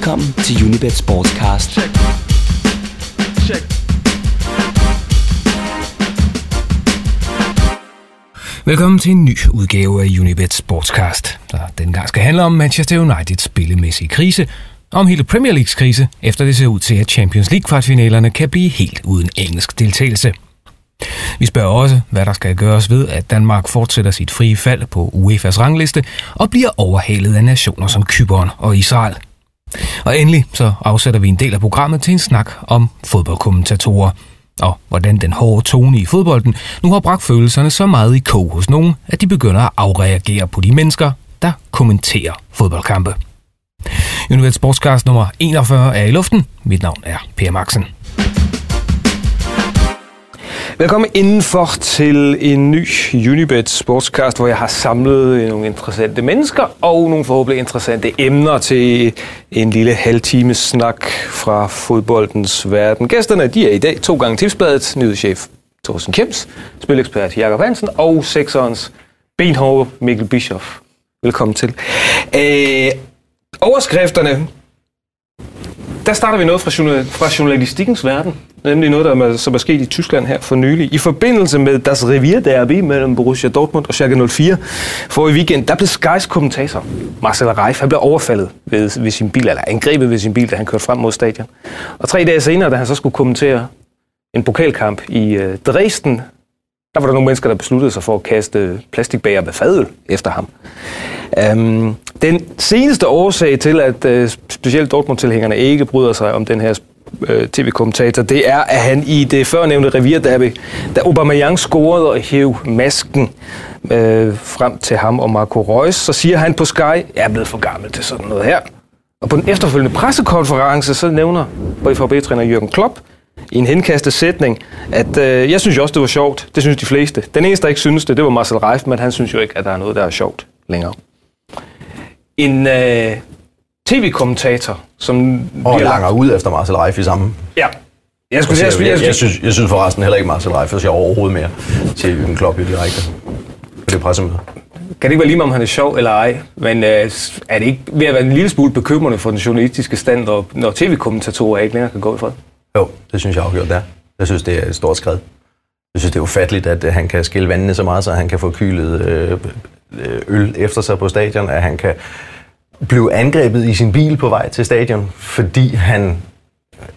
Velkommen til Unibet Sportscast. Check. Check. Velkommen til en ny udgave af Unibet Sportscast, der dengang skal handle om Manchester Uniteds spillemæssige krise, om hele Premier Leagues krise, efter det ser ud til, at Champions League kvartfinalerne kan blive helt uden engelsk deltagelse. Vi spørger også, hvad der skal gøres ved, at Danmark fortsætter sit frie fald på UEFA's rangliste og bliver overhalet af nationer som Kypern og Israel. Og endelig så afsætter vi en del af programmet til en snak om fodboldkommentatorer og hvordan den hårde tone i fodbolden nu har bragt følelserne så meget i kog hos nogen, at de begynder at afreagere på de mennesker, der kommenterer fodboldkampe. Universal Sportscast nummer 41 er i luften. Mit navn er Per Maxen. Velkommen indenfor til en ny Unibet Sportscast, hvor jeg har samlet øh, nogle interessante mennesker og nogle forhåbentlig interessante emner til en lille halvtimes snak fra fodboldens verden. Gæsterne de er i dag to gange tipsbladet, nyhedschef Thorsten Kjems, spilekspert Jakob Hansen og sekserens benhårde Mikkel Bischoff. Velkommen til. Øh, overskrifterne der starter vi noget fra, fra journalistikkens verden, nemlig noget, der er, som er sket i Tyskland her for nylig. I forbindelse med Das Revier Derby mellem Borussia Dortmund og Schalke 04 for i weekend, der blev Skys kommentator Marcel Reif, han blev overfaldet ved, ved sin bil, eller angrebet ved sin bil, da han kørte frem mod stadion. Og tre dage senere, da han så skulle kommentere en pokalkamp i øh, Dresden, der var der nogle mennesker, der besluttede sig for at kaste plastikbager med fadøl efter ham. Um, den seneste årsag til, at uh, specielt Dortmund-tilhængerne ikke bryder sig om den her uh, tv-kommentator, det er, at han i det førnævnte revierderby, da Aubameyang scorede og hæv masken uh, frem til ham og Marco Reus, så siger han på Sky, jeg er blevet for gammel til sådan noget her. Og på den efterfølgende pressekonference, så nævner BVB-træner Jürgen Klopp, i en henkastet sætning, at øh, jeg synes jo også, det var sjovt. Det synes de fleste. Den eneste, der ikke synes det, det var Marcel Reif, men han synes jo ikke, at der er noget, der er sjovt længere. En øh, tv-kommentator, som... Og langer lagt... ud efter Marcel Reif i samme... Ja. Jeg, skulle, jeg, jeg, jeg, jeg, synes, jeg synes forresten heller ikke, Marcel Reif er sjov overhovedet mere til en klop i direkte på det pressemøde. Kan det ikke være lige om han er sjov eller ej, men øh, er det ikke ved at være en lille smule bekymrende for den journalistiske stand, når tv-kommentatorer ikke længere kan gå i fred? Jo, det synes jeg afgjort, det er. Jeg synes, det er et stort skridt. Jeg synes, det er ufatteligt, at øh, han kan skille vandene så meget, så han kan få kylet øh, øh, øl efter sig på stadion, at han kan blive angrebet i sin bil på vej til stadion, fordi han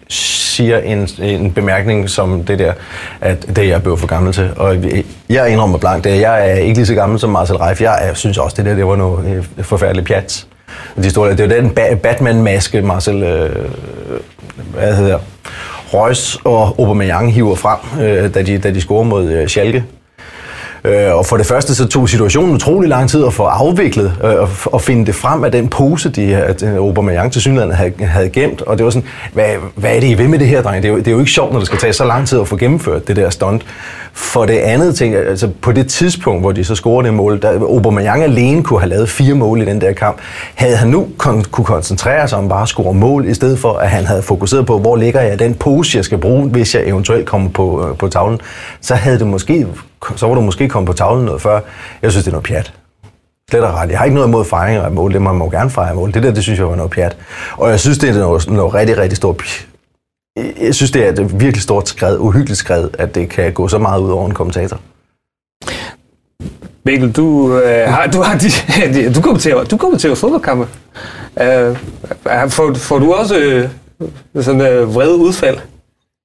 siger en, en bemærkning som det der, at det er jeg blevet for gammel til. Og jeg indrømmer blankt, at jeg er ikke lige så gammel som Marcel Reif. Jeg synes også, det der det var noget øh, forfærdeligt pjat. De store, det var den Batman-maske, Marcel, øh, hvad hedder Reus og Aubameyang hiver frem, øh, da, de, da de scorer mod øh, Schalke. Øh, og for det første så tog situationen utrolig lang tid at få afviklet øh, og finde det frem af den pose, de, at øh, Aubameyang til synligheden havde, havde gemt. Og det var sådan, hvad, hvad er det, I ved med det her, dreng? Det er, jo, det er jo ikke sjovt, når det skal tage så lang tid at få gennemført det der stunt. For det andet ting, altså på det tidspunkt, hvor de så scorede det mål, der Aubameyang alene kunne have lavet fire mål i den der kamp, havde han nu kon- kunne koncentrere sig om bare at score mål, i stedet for at han havde fokuseret på, hvor ligger jeg den pose, jeg skal bruge, hvis jeg eventuelt kommer på, øh, på tavlen, så havde det måske, så var du måske kommet på tavlen noget før. Jeg synes, det er noget pjat. Slet og ret. Jeg har ikke noget imod fejring af mål. Det må man jo gerne fejre mål. Det der, det synes jeg var noget pjat. Og jeg synes, det er noget, noget rigtig, rigtig stort jeg synes, det er et virkelig stort skred, uhyggeligt skred, at det kan gå så meget ud over en kommentator. Mikkel, du, øh, har, du, har de, du kommenterer, du kommenterer fodboldkampe. Øh, får, får du også øh, sådan øh, vrede udfald?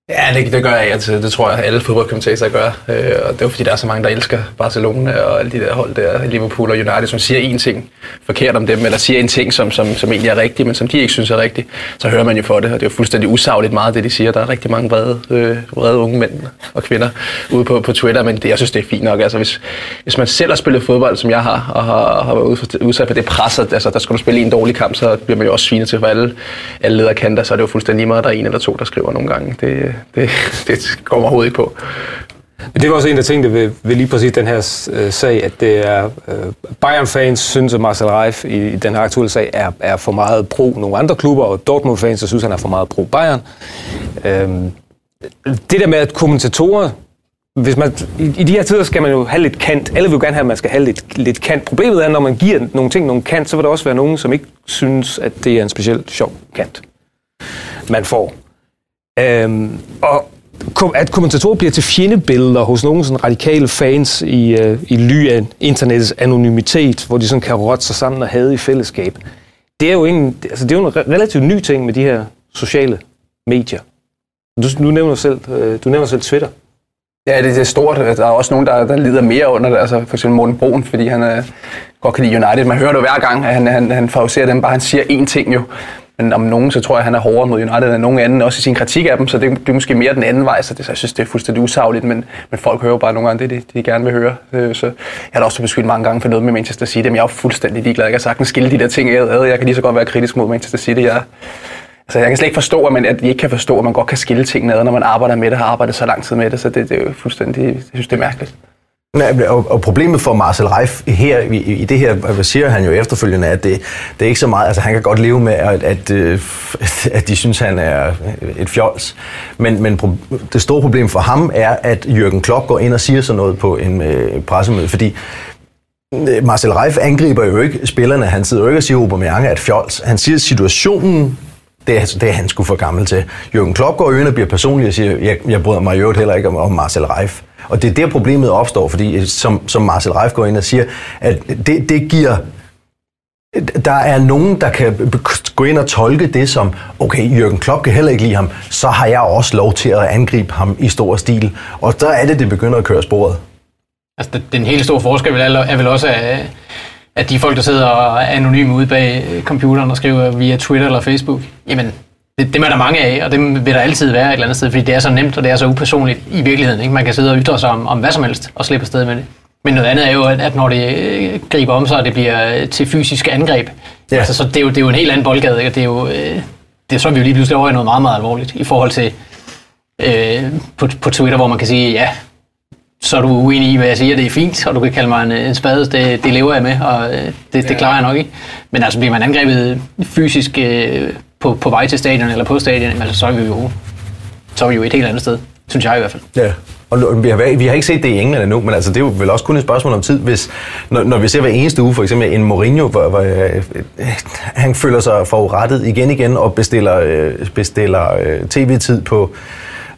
Ja, det, det gør jeg altid. Det tror jeg, alle fodboldkommentatorer gør. Øh, og det er fordi, der er så mange, der elsker Barcelona og alle de der hold der, Liverpool og United, som siger en ting forkert om dem, eller siger en ting, som, som, som egentlig er rigtig, men som de ikke synes er rigtig. Så hører man jo for det, og det er jo fuldstændig usagligt meget, det de siger. Der er rigtig mange vrede, øh, vrede unge mænd og kvinder ude på, på Twitter, men det, jeg synes, det er fint nok. Altså, hvis, hvis man selv har spillet fodbold, som jeg har, og har, har været udsat for det pres, altså, der skal du spille en dårlig kamp, så bliver man jo også svinet til for alle, alle lederkanter, så er det jo fuldstændig meget, der er en eller to, der skriver nogle gange. Det, det, det kommer overhovedet ikke på. Men det var også en af tingene ved, ved lige præcis den her øh, sag, at det er øh, Bayern-fans synes, at Marcel Reif i, i den her aktuelle sag er, er for meget pro nogle andre klubber, og Dortmund-fans synes, han er for meget pro Bayern. Uh, det der med, at kommentatorer hvis man, i, i de her tider skal man jo have lidt kant. Alle vil jo gerne have, at man skal have lidt, lidt kant. Problemet er, når man giver nogle ting nogle kant, så vil der også være nogen, som ikke synes, at det er en specielt sjov kant, man får. Øhm, og kom- at kommentatorer bliver til fjendebilleder hos nogle sådan radikale fans i, øh, i ly af internettets anonymitet, hvor de sådan kan rotte sig sammen og have i fællesskab. Det er jo en, altså det er jo en relativt ny ting med de her sociale medier. Du, du nævner selv, øh, du nævner selv Twitter. Ja, det, det er stort. Der er også nogen, der, der lider mere under det. Altså for eksempel Morten Broen, fordi han øh, godt kan lide United. Man hører det jo hver gang, at han, han, han favoriserer dem, bare han siger én ting jo. Men om nogen, så tror jeg, at han er hårdere mod United end nogen anden, også i sin kritik af dem, så det, det er måske mere den anden vej, så det, så jeg synes, det er fuldstændig usagligt, men, men folk hører jo bare nogle gange det, de, de gerne vil høre. Øh, så jeg har da også beskyldt mange gange for noget med Manchester City, men jeg er jo fuldstændig ligeglad. Jeg kan sagtens skille de der ting ad. Jeg kan lige så godt være kritisk mod Manchester City. Jeg, altså, jeg kan slet ikke forstå, at, man, at de ikke kan forstå, at man godt kan skille tingene ad, når man arbejder med det, har arbejdet så lang tid med det, så det, det er jo fuldstændig, jeg synes, det er mærkeligt. Nej, og, og problemet for Marcel Reif her, i, i det her, hvad siger han jo efterfølgende, at det, det er ikke så meget, altså han kan godt leve med, at, at, øh, at de synes, han er et fjols. Men, men pro, det store problem for ham er, at Jürgen Klopp går ind og siger sådan noget på en øh, pressemøde, fordi øh, Marcel Reif angriber jo ikke spillerne. Han sidder jo ikke og siger, at Aubameyang er et fjols. Han siger, at situationen det er, det er han skulle for gammel til. Jürgen Klopp går ind og bliver personlig og siger, jeg, jeg bryder mig i øvrigt heller ikke om, om Marcel Reif. Og det er der problemet opstår, fordi øh, som, som Marcel Reif går ind og siger, at det, det giver der er nogen, der kan gå ind og tolke det som, okay, Jürgen Klopp kan heller ikke lide ham, så har jeg også lov til at angribe ham i stor stil. Og der er det, det begynder at køre sporet. Altså, den helt store forskel vel er, er vel også, at, de folk, der sidder og er anonyme ude bag øh, computeren og skriver via Twitter eller Facebook, jamen, det, dem er der mange af, og dem vil der altid være et eller andet sted, fordi det er så nemt, og det er så upersonligt i virkeligheden. Ikke? Man kan sidde og ytre sig om, om hvad som helst og slippe afsted med det. Men noget andet er jo, at, når det øh, griber om sig, og det bliver øh, til fysiske angreb, Ja. altså, så det er, jo, det er jo en helt anden boldgade, ikke? og det er jo, øh, det er så vi jo lige pludselig over i noget meget, meget alvorligt i forhold til øh, på, på Twitter, hvor man kan sige, ja, så er du uenig i, hvad jeg siger, det er fint, og du kan kalde mig en, en spade, det, det lever jeg med, og det, det klarer jeg nok ikke. Men altså, bliver man angrebet fysisk øh, på, på vej til stadion eller på stadion, altså, så er vi jo så er vi jo et helt andet sted, synes jeg i hvert fald. Ja. Og vi har, vi har ikke set det i England endnu, men altså, det er jo vel også kun et spørgsmål om tid, hvis, når, når vi ser hver eneste uge, for eksempel en Mourinho, hvor, hvor øh, han føler sig forurettet igen igen og bestiller, øh, bestiller øh, tv-tid på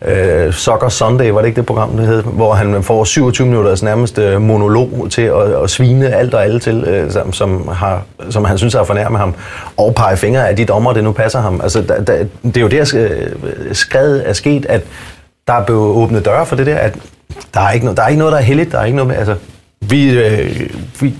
øh, Soccer Sunday, var det ikke det program, det hed, hvor han får 27 minutters nærmest øh, monolog til at, at svine alt og alle til, øh, som, som, har, som han synes er fornærmet ham, og pege fingre af de dommer, det nu passer ham. Altså, da, da, det er jo der, øh, skrevet er sket, at der er blevet åbnet døre for det der, at der er ikke, no, der er ikke noget, der er heldigt. Der er ikke noget med, altså, vi, øh, vi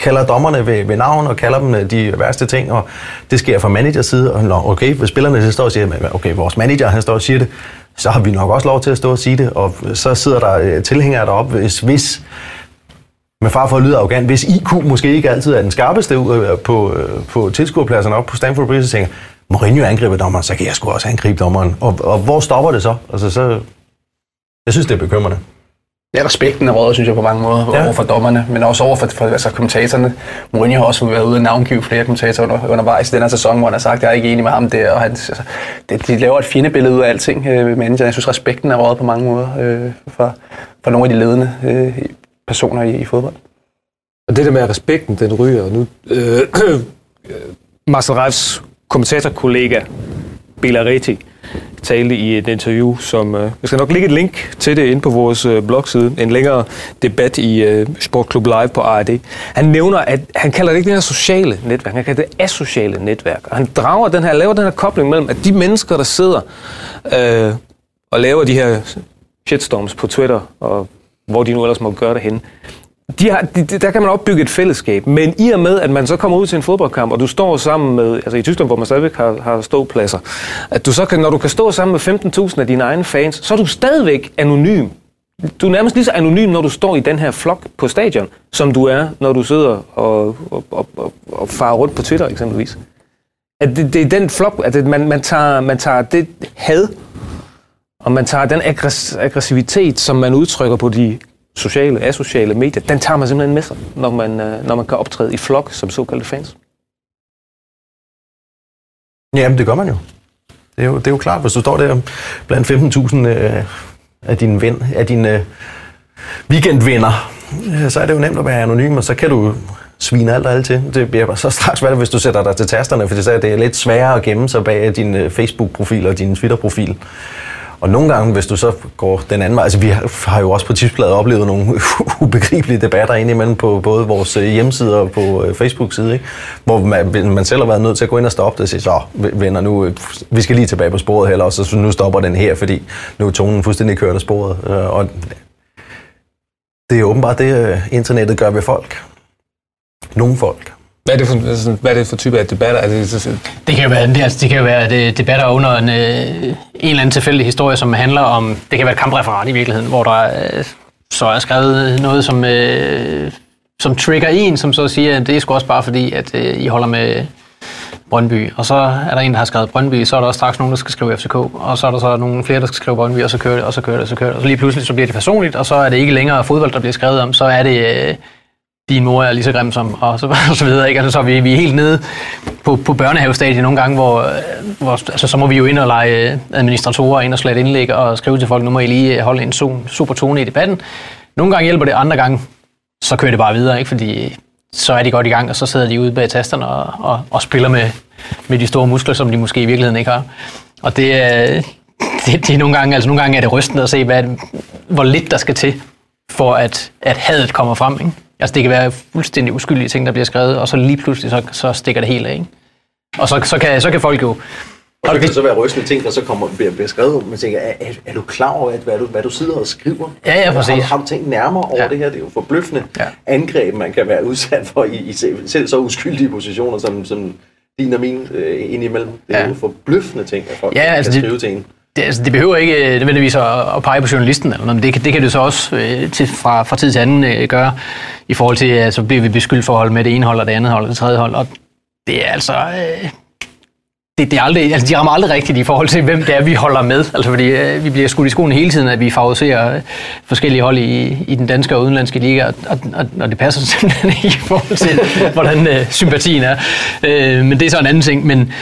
kalder dommerne ved, ved navn og kalder dem øh, de værste ting, og det sker fra managers side, og nå, okay, hvis spillerne så står og siger, okay, vores manager han står og siger det, så har vi nok også lov til at stå og sige det, og så sidder der øh, tilhængere deroppe, hvis, hvis med far for at lyde arrogant, hvis IQ måske ikke altid er den skarpeste ud øh, på, på tilskuerpladserne op på Stamford Bridge, så tænker Mourinho angriber dommeren, så kan jeg sgu også angribe dommeren. Og, og hvor stopper det så? Altså, så? Jeg synes, det er bekymrende. Ja, respekten er rådet, synes jeg, på mange måder Ja. over for dommerne, men også over for, for altså, kommentatorerne. Mourinho har også været ude og navngive flere kommentatorer under, undervejs i den her sæson, hvor han har sagt, at jeg er ikke enig med ham der, og han, altså, det, de laver et fjendebillede ud af alting øh, med manageren. Jeg synes, respekten er rådet på mange måder øh, for, for nogle af de ledende øh, personer i, i fodbold. Og det der med at respekten, den ryger og nu. Øh, øh, Marcel Reifs kommentatorkollega Bellaretti talte i et interview, som... Øh, jeg skal nok lægge et link til det inde på vores øh, blogside. En længere debat i øh, Sportklub Live på ARD. Han nævner, at han kalder det ikke det her sociale netværk, han kalder det asociale netværk. Og han drager den her, laver den her kobling mellem, at de mennesker, der sidder øh, og laver de her shitstorms på Twitter, og hvor de nu ellers må gøre det henne, de har, de, de- der kan man opbygge et fællesskab, men i og med, at man så kommer ud til en fodboldkamp, og du står sammen med, altså i Tyskland, hvor man stadigvæk har, har ståpladser, at du så kan, når du kan stå sammen med 15.000 af dine egne fans, så er du stadigvæk anonym. Du er nærmest lige så anonym, når du står i den her flok på stadion, som du er, når du sidder og, og, og, og, og farer rundt på Twitter eksempelvis. At det, det er den flok, at det, man, man, tager, man tager det had, og man tager den aggressivitet, som man udtrykker på de sociale, asociale medier, den tager man simpelthen med sig, når man, øh, når man kan optræde i flok som såkaldte fans. Jamen, det gør man jo. Det er jo, det er jo klart, hvis du står der blandt 15.000 øh, af dine, ven, af dine øh, weekendvenner, øh, så er det jo nemt at være anonym, og så kan du svine alt og alt til. Det bliver så straks svært, hvis du sætter dig til tasterne, for det er lidt sværere at gemme sig bag din øh, Facebook-profil og din Twitter-profil. Og nogle gange, hvis du så går den anden vej, altså vi har jo også på Tipsbladet oplevet nogle ubegribelige debatter indimellem på både vores øh, hjemmeside og på øh, Facebook-side, ikke? hvor man, man selv har været nødt til at gå ind og stoppe det og sige, så venner, nu, øh, vi skal lige tilbage på sporet heller, og så nu stopper den her, fordi nu er tonen fuldstændig kørt af sporet. Og det er åbenbart det, internettet gør ved folk. Nogle folk. Hvad er det for, altså, hvad er det for type af debatter? Er det, det kan jo være, det, altså, det kan jo være det, øh, debatter under en, øh, en eller anden tilfældig historie, som handler om, det kan være et kampreferat i virkeligheden, hvor der øh, så er skrevet noget, som, øh, som trigger en, som så siger, at det er sgu også bare fordi, at øh, I holder med Brøndby. Og så er der en, der har skrevet Brøndby, så er der også straks nogen, der skal skrive FCK, og så er der så nogle flere, der skal skrive Brøndby, og så kører det, og så kører det, og så kører det. Og så lige pludselig så bliver det personligt, og så er det ikke længere fodbold, der bliver skrevet om, så er det... Øh, din mor er lige så grim som, og så, og så videre. Ikke? Altså, så er vi, vi er helt nede på, på børnehavestadiet nogle gange, hvor, hvor altså, så må vi jo ind og lege øh, administratorer ind og slette indlæg og skrive til folk, nu må I lige øh, holde en super tone i debatten. Nogle gange hjælper det, andre gange så kører det bare videre, ikke? fordi så er de godt i gang, og så sidder de ude bag tasterne og, og, og spiller med, med de store muskler, som de måske i virkeligheden ikke har. Og det, øh, det, det er nogle gange, altså nogle gange er det rystende at se, hvad, hvor lidt der skal til, for at, at hadet kommer frem. Ikke? Altså det kan være fuldstændig uskyldige ting, der bliver skrevet, og så lige pludselig så, så stikker det helt af. Ikke? Og så, så, kan, så kan folk jo... Og det kan så være rystende ting, der så kommer, bliver, bliver skrevet. Man tænker, er, er, er du klar over, at, hvad, du, hvad du sidder og skriver? Ja, ja, præcis. Har, har du tænkt nærmere over ja. det her? Det er jo forbløffende ja. angreb, man kan være udsat for i, i selv så uskyldige positioner, som, som din og min øh, indimellem. Det er ja. jo forbløffende ting, at folk ja, altså kan skrive det, til en det, altså, det behøver ikke øh, nødvendigvis at, at pege på journalisten, eller noget, men det, det kan det så også øh, til, fra, fra tid til anden øh, gøre, i forhold til, at så bliver vi beskyldt for at holde med det ene hold, og det andet hold, og det tredje hold, og det er altså... Øh, det, det er aldrig, altså de rammer aldrig rigtigt i forhold til, hvem det er, vi holder med. Altså fordi øh, vi bliver skudt i skoen hele tiden, at vi favoriserer øh, forskellige hold i, i den danske og udenlandske liga, og, og, og det passer simpelthen ikke i forhold til, hvordan øh, sympatien er. Øh, men det er så en anden ting. Men,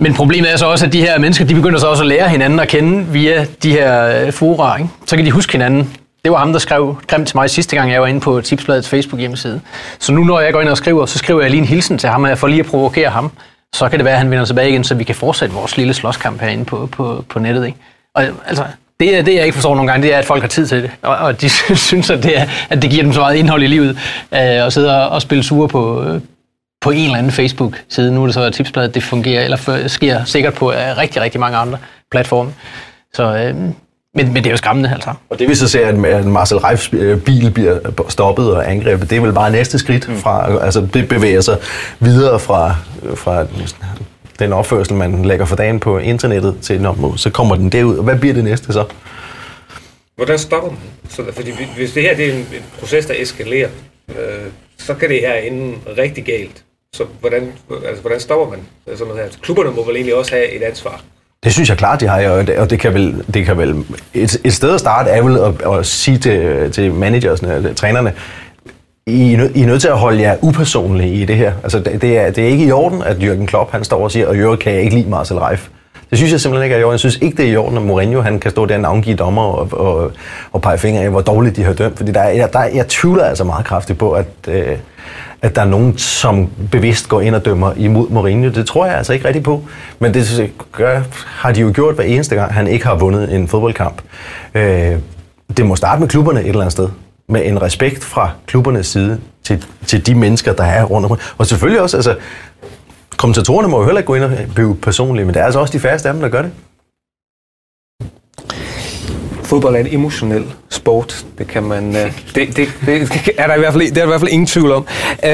men problemet er så også, at de her mennesker, de begynder så også at lære hinanden at kende via de her øh, fora. Ikke? Så kan de huske hinanden. Det var ham, der skrev grimt til mig sidste gang, jeg var inde på Tipsbladets Facebook-hjemmeside. Så nu, når jeg går ind og skriver, så skriver jeg lige en hilsen til ham, for lige at provokere ham. Så kan det være, at han vender tilbage igen, så vi kan fortsætte vores lille slåskamp herinde på, på, på nettet. Ikke? Og altså, det, det, jeg ikke forstår nogle gange, det er, at folk har tid til det. Og, og de synes, at det, er, at det giver dem så meget indhold i livet, øh, at sidde og, og spille sure på, øh, på en eller anden Facebook-side. Nu er det så, tipsbladet det fungerer, eller sker sikkert på uh, rigtig, rigtig mange andre platforme. Så, uh, men, men det er jo skræmmende, altså. Og det vi så ser, at Marcel Reifs øh, bil bliver stoppet og angrebet, det er vel bare næste skridt mm. fra, altså det bevæger sig videre fra, fra den opførsel, man lægger for dagen på internettet til, når, så kommer den derud. Og hvad bliver det næste så? Hvordan stopper man? Så, fordi hvis det her det er en, en proces, der eskalerer, øh, så kan det her ende rigtig galt. Så hvordan, altså, hvordan stopper man sådan noget her? Altså, klubberne må vel egentlig også have et ansvar. Det synes jeg klart, de har, og det, og det kan vel, det kan vel et, et sted at starte er vel at, at sige til, til managersne, trænerne, I, I er nødt til at holde jer upersonlige i det her. Altså, det, det, er, det er ikke i orden, at Jürgen Klopp han står og siger, og Jürgen kan jeg ikke lide Marcel Reif. Det synes jeg simpelthen ikke er i orden. Jeg synes ikke, det er i orden, at Mourinho han kan stå der og navngive dommer og, og, og pege fingre af, hvor dårligt de har dømt. Fordi der er, der, jeg tvivler altså meget kraftigt på, at, øh, at der er nogen, som bevidst går ind og dømmer imod Mourinho. Det tror jeg altså ikke rigtigt på. Men det gør, har de jo gjort hver eneste gang, han ikke har vundet en fodboldkamp. Øh, det må starte med klubberne et eller andet sted. Med en respekt fra klubbernes side til, til de mennesker, der er rundt omkring. Og selvfølgelig også, altså, kommentatorerne må jo heller ikke gå ind og blive personlige, men det er altså også de færreste af dem, der gør det. Fodbold er en emotionel sport. Det kan man. Uh, det, det, det, er der i hvert fald, det er der i hvert fald ingen tvivl om.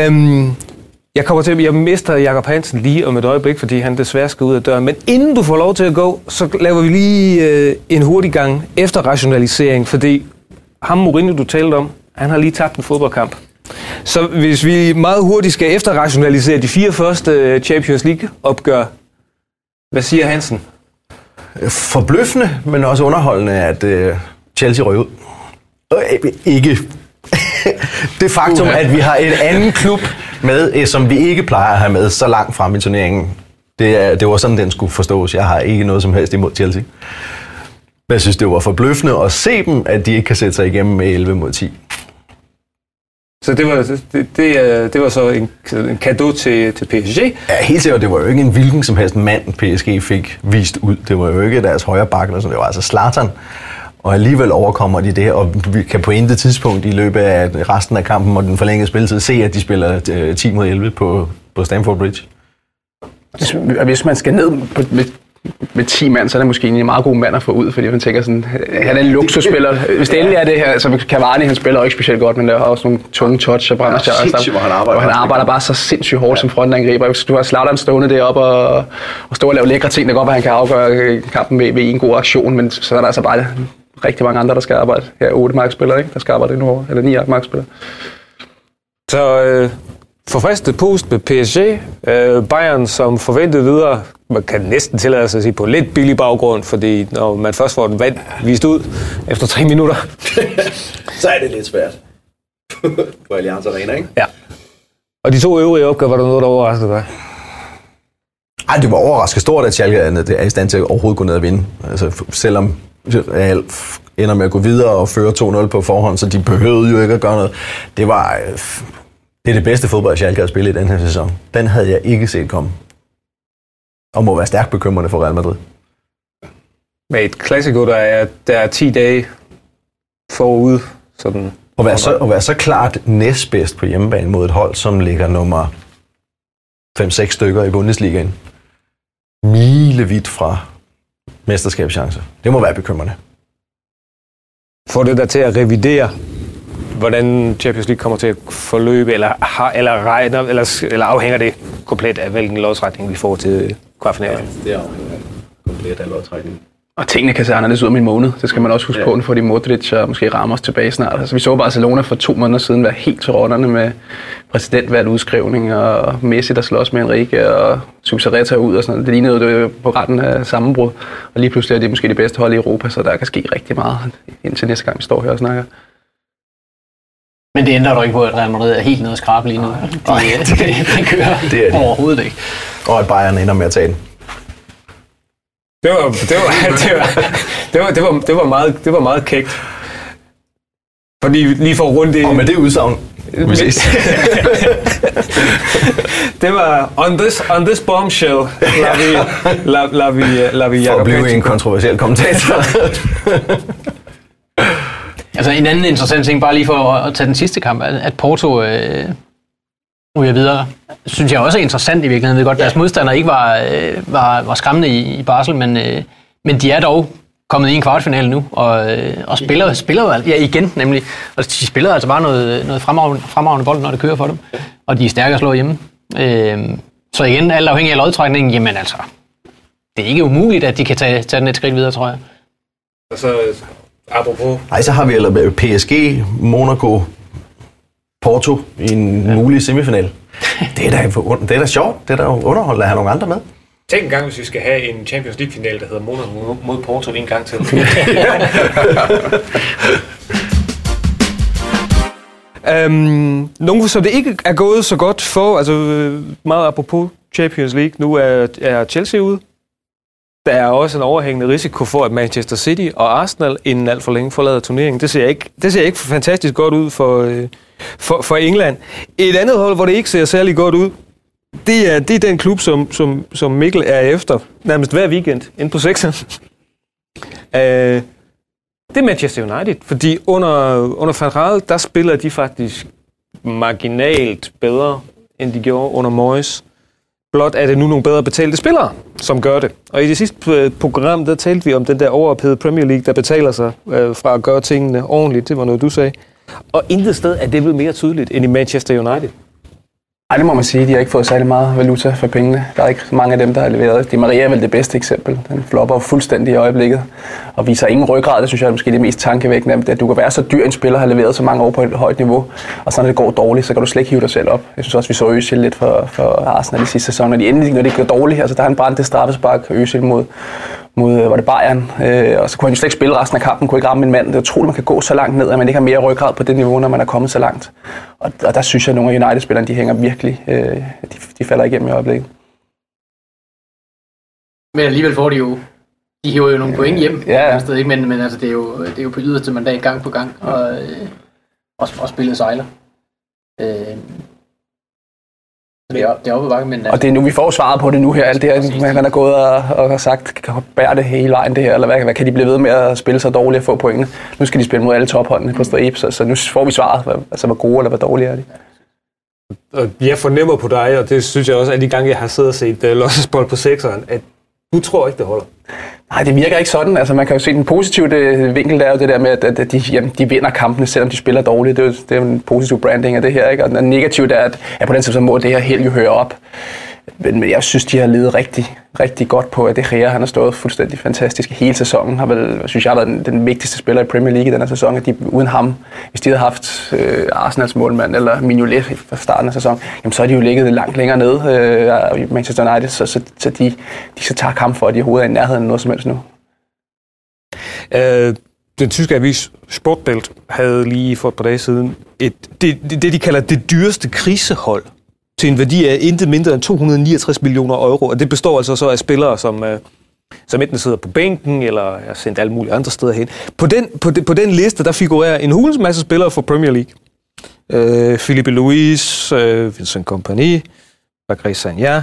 Um, jeg kommer til, jeg mister Jakob Hansen lige om et øjeblik, fordi han desværre skal ud af døren. Men inden du får lov til at gå, så laver vi lige uh, en hurtig gang efter rationalisering, fordi ham Mourinho, du talte om, han har lige tabt en fodboldkamp. Så hvis vi meget hurtigt skal efterrationalisere de fire første øh, Champions League-opgør, hvad siger Hansen? Forbløffende, men også underholdende, at uh, Chelsea røg ud. Øh, ikke det faktum, at vi har et andet klub med, som vi ikke plejer at have med så langt frem i turneringen, det, er, det var sådan, den skulle forstås. Jeg har ikke noget som helst imod Chelsea. Jeg synes, det var forbløffende at se dem, at de ikke kan sætte sig igennem med 11 mod 10. Så det var, det, det, øh, det var så en, en gave til, til PSG. Ja, helt sikkert, det var jo ikke en hvilken som helst mand, PSG fik vist ud. Det var jo ikke deres højre bakke, eller sådan. det var altså Zlatan. Og alligevel overkommer de det, og vi kan på intet tidspunkt i løbet af resten af kampen og den forlængede spilletid se, at de spiller øh, 10 mod 11 på, på Stamford Bridge. Hvis, hvis man skal ned på, med, med 10 mand, så er det måske en meget god mand at få ud, fordi man tænker sådan, han er en luksusspiller. Hvis det endelig er det her, så Cavani, han spiller ikke specielt godt, men der har også nogle tunge touch og brænder Ja, sindssygt, hvor han arbejder og han arbejder bare så sindssygt hårdt ja. som frontangriber. Hvis du har Zlatan stående deroppe og, og stå og lave lækre ting, det kan godt være, han kan afgøre kampen ved, ved en god aktion, men så er der altså bare rigtig mange andre, der skal arbejde. Her er otte markspillere, ikke? der skal arbejde endnu over, eller ni markspillere. Så øh, forfristet pust med PSG. Øh, Bayern som forventet videre. Man kan næsten tillade sig at sige på lidt billig baggrund, fordi når man først får den vand vist ud efter tre minutter. Så er det lidt svært. på Allianz Arena, ikke? Ja. Og de to øvrige opgaver, var der noget, der overraskede dig? Ej, det var overraskende stort, at Schalke er er i stand til at overhovedet gå ned og vinde. Altså, selvom Real ender med at gå videre og føre 2-0 på forhånd, så de behøvede jo ikke at gøre noget. Det var... Det er det bedste fodbold, Schalke har spillet i den her sæson. Den havde jeg ikke set komme. Og må være stærkt bekymrende for Real Madrid. Med et klassiko, der er, der er 10 dage forud. Sådan. At være, så, at være så klart næstbedst på hjemmebane mod et hold, som ligger nummer 5-6 stykker i Bundesligaen. Milevidt fra mesterskabschancer. Det må være bekymrende. Får det der til at revidere, hvordan Champions League kommer til at forløbe, eller, har, eller, regner, eller, eller afhænger det komplet af, hvilken lodtrækning vi får til kvartfinalen? Det er komplet af lodtrækningen. Og tingene kan se anderledes ud om en måned. Det skal man også huske ja. på, får de Modric og måske Ramos tilbage snart. Altså, vi så Barcelona for to måneder siden være helt til rotterne med præsidentvalg udskrivning og Messi, der slås med Enrique og Susareta ud og sådan noget. Det lignede jo det på retten af sammenbrud. Og lige pludselig er det måske det bedste hold i Europa, så der kan ske rigtig meget indtil næste gang, vi står her og snakker. Men det ændrer dog ikke på, at Real Madrid er helt nede og skrabe lige nu. De, de, de kører Det er de. overhovedet ikke. Og at Bayern ender med at tage den. Det var, det var, det var, det var, det var, det var, meget, det var meget kægt. Fordi lige for at runde det... Og med det udsagn, vi ses. det var on this, on this bombshell, lader vi, lader, lader vi, lader vi For at Jacob blive en kontroversiel kommentator. Altså en anden interessant ting, bare lige for at, at tage den sidste kamp, at, Porto øh, ryger videre, synes jeg også er interessant i virkeligheden. Jeg ved godt, deres modstandere ikke var, øh, var, var skræmmende i, i Basel, men, øh, men de er dog kommet i en kvartfinale nu, og, øh, og spiller, spiller ja, igen nemlig. Og de spiller altså bare noget, noget fremragende, fremragende bold, når det kører for dem. Og de er stærke at slå hjemme. Øh, så igen, alt afhængig af lodtrækningen, jamen altså, det er ikke umuligt, at de kan tage, tage den et skridt videre, tror jeg. Og så apropos... Nej, så har vi eller PSG, Monaco, Porto i en ja. mulig semifinal. Det er, da, det er da sjovt. Det er da underholdende at have nogle andre med. Tænk en gang, hvis vi skal have en Champions League-finale, der hedder Monaco mod Porto en gang til. øhm, nogen, som det ikke er gået så godt for, altså øh, meget apropos Champions League, nu er, er Chelsea ude. Der er også en overhængende risiko for, at Manchester City og Arsenal inden alt for længe forlader turneringen. Det ser ikke, det ser ikke fantastisk godt ud for, øh, for, for England. Et andet hold, hvor det ikke ser særlig godt ud, det er, det er den klub, som, som, som Mikkel er efter nærmest hver weekend inde på sekseren. øh, det er Manchester United, fordi under, under Van Gaal, der spiller de faktisk marginalt bedre, end de gjorde under Moyes. Blot er det nu nogle bedre betalte spillere, som gør det. Og i det sidste øh, program, der talte vi om den der overophedede Premier League, der betaler sig øh, fra at gøre tingene ordentligt. Det var noget, du sagde. Og intet sted er det blevet mere tydeligt end i Manchester United. Nej, det må man sige. De har ikke fået særlig meget valuta for pengene. Der er ikke mange af dem, der har leveret. Di Maria er vel det bedste eksempel. Den flopper fuldstændig i øjeblikket og viser ingen ryggrad. Det synes jeg er måske det mest tankevækkende, at du kan være så dyr en spiller, har leveret så mange år på et højt niveau, og så når det går dårligt, så kan du slet ikke hive dig selv op. Jeg synes også, vi så Øsil lidt for, for Arsenal i sidste sæson, når de endelig, når det går dårligt. Altså, der er en brændt det straffespark, Øsil mod, mod øh, var det Bayern, øh, og så kunne han jo slet ikke spille resten af kampen, kunne ikke ramme en mand. Det er utroligt, man kan gå så langt ned, at man ikke har mere ryggrad på det niveau, når man er kommet så langt. Og, og der synes jeg, at nogle af United-spillerne, de hænger virkelig, øh, de, de falder igennem i øjeblikket. Men alligevel får de jo, De hiver jo nogle point hjem, Ja, sted, ikke? Men, men altså, det, er jo, det er jo på yderste mandat gang på gang, og, øh, og, og spillet sejler. Øh, det er, det er oppe bakke, men Og det er nu, vi får svaret på det nu her. Alt det her, man har gået og, og har sagt, kan bære det hele vejen det her, eller hvad, hvad kan de blive ved med at spille så dårligt og få pointene? Nu skal de spille mod alle topholdene på stribe, så, så nu får vi svaret, hvad, altså hvor gode eller hvor dårlige er de. Og jeg fornemmer på dig, og det synes jeg også, at de gange, jeg har siddet og set uh, Lossesbold på sekseren, at du tror ikke, det holder. Nej, det virker ikke sådan. Altså, man kan jo se den positive det, vinkel, der er jo det der med, at, at de, jamen, de vinder kampene, selvom de spiller dårligt. Det er jo, det er jo en positiv branding af det her. Ikke? Og den negative, der er, at, at på den måde må det her helt jo høre op. Men men jeg synes, de har levet rigtig, rigtig godt på, at det her, han har stået fuldstændig fantastisk hele sæsonen. Har vel, synes jeg, har været den, den vigtigste spiller i Premier League i den her sæson. At de, uden ham, hvis de havde haft øh, Arsenals målmand eller Mignolet fra starten af sæsonen, jamen, så er de jo ligget langt længere nede øh, i Manchester United, så, så, så de, de skal tage kamp for, at de overhovedet er i nærheden af noget som helst nu. Øh, den tyske avis Sportbild havde lige for et par dage siden et, det, det, det, de kalder det dyreste krisehold til en værdi af intet mindre end 269 millioner euro. Og det består altså så af spillere, som, øh, som enten sidder på bænken, eller er sendt alle mulige andre steder hen. På den, på, de, på den liste, der figurerer en hulens masse spillere fra Premier League. Øh, Philippe Luis, øh, Vincent Kompany, Bagris Sanja,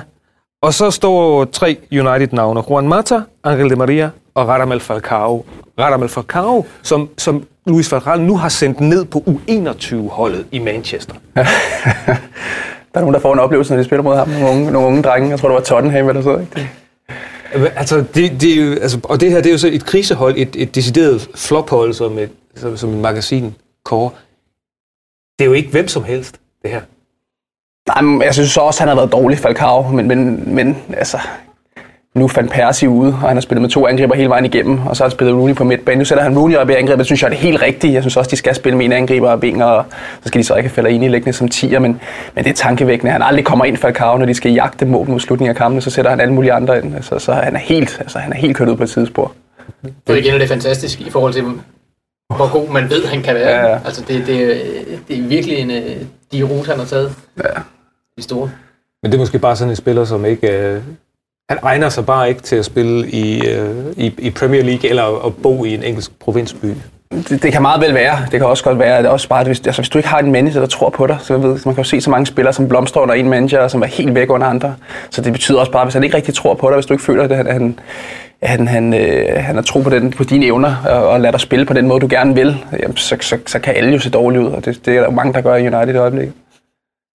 Og så står tre United-navne. Juan Mata, Angel de Maria og Radamel Falcao. Radamel Falcao, som, som Luis Falcao nu har sendt ned på U21-holdet i Manchester. Der er nogen, der får en oplevelse, når de spiller mod ham. Nogle unge, nogle unge drenge. Jeg tror, det var Tottenham eller sådan noget. Det, Altså, det, det altså, og det her det er jo så et krisehold, et, et decideret flophold, som, et, som, som en magasin kårer. Det er jo ikke hvem som helst, det her. nej, men jeg synes så også, han har været dårlig, Falcao. Men, men, men altså, nu fandt Persi ude, og han har spillet med to angriber hele vejen igennem, og så har han spillet Rooney på midtbanen. Nu sætter han Rooney op i angrebet, det synes jeg er det helt rigtige. Jeg synes også, de skal spille med en angriber og Binger, og så skal de så ikke have Fellaini liggende som tiger, men, men det er tankevækkende. Han aldrig kommer ind Falcao, når de skal jagte mål mod slutningen af kampen, så sætter han alle mulige andre ind. Så, så han er helt, altså, han er helt kørt ud på et sidespor. Og igen er det fantastisk i forhold til, hvor god man ved, han kan være. Ja, ja. Altså, det, det, det er virkelig en, øh, de rute, han har taget. Ja. De store. Men det er måske bare sådan en spiller, som ikke... Øh, han egner sig bare ikke til at spille i, øh, i, i Premier League eller at bo i en engelsk provinsby. Det, det kan meget vel være. Det kan også godt være, at det er også bare, at hvis, altså, hvis du ikke har en manager, der tror på dig, så ved, man kan jo se så mange spillere, som blomstrer under en manager, som er helt væk under andre. Så det betyder også bare, at hvis han ikke rigtig tror på dig, hvis du ikke føler, at han, at han, han, øh, han har tro på, den, på dine evner, og, og lader dig spille på den måde, du gerne vil, jamen, så, så, så kan alle jo se dårligt ud, og det, det er der jo mange, der gør i United i øjeblikket.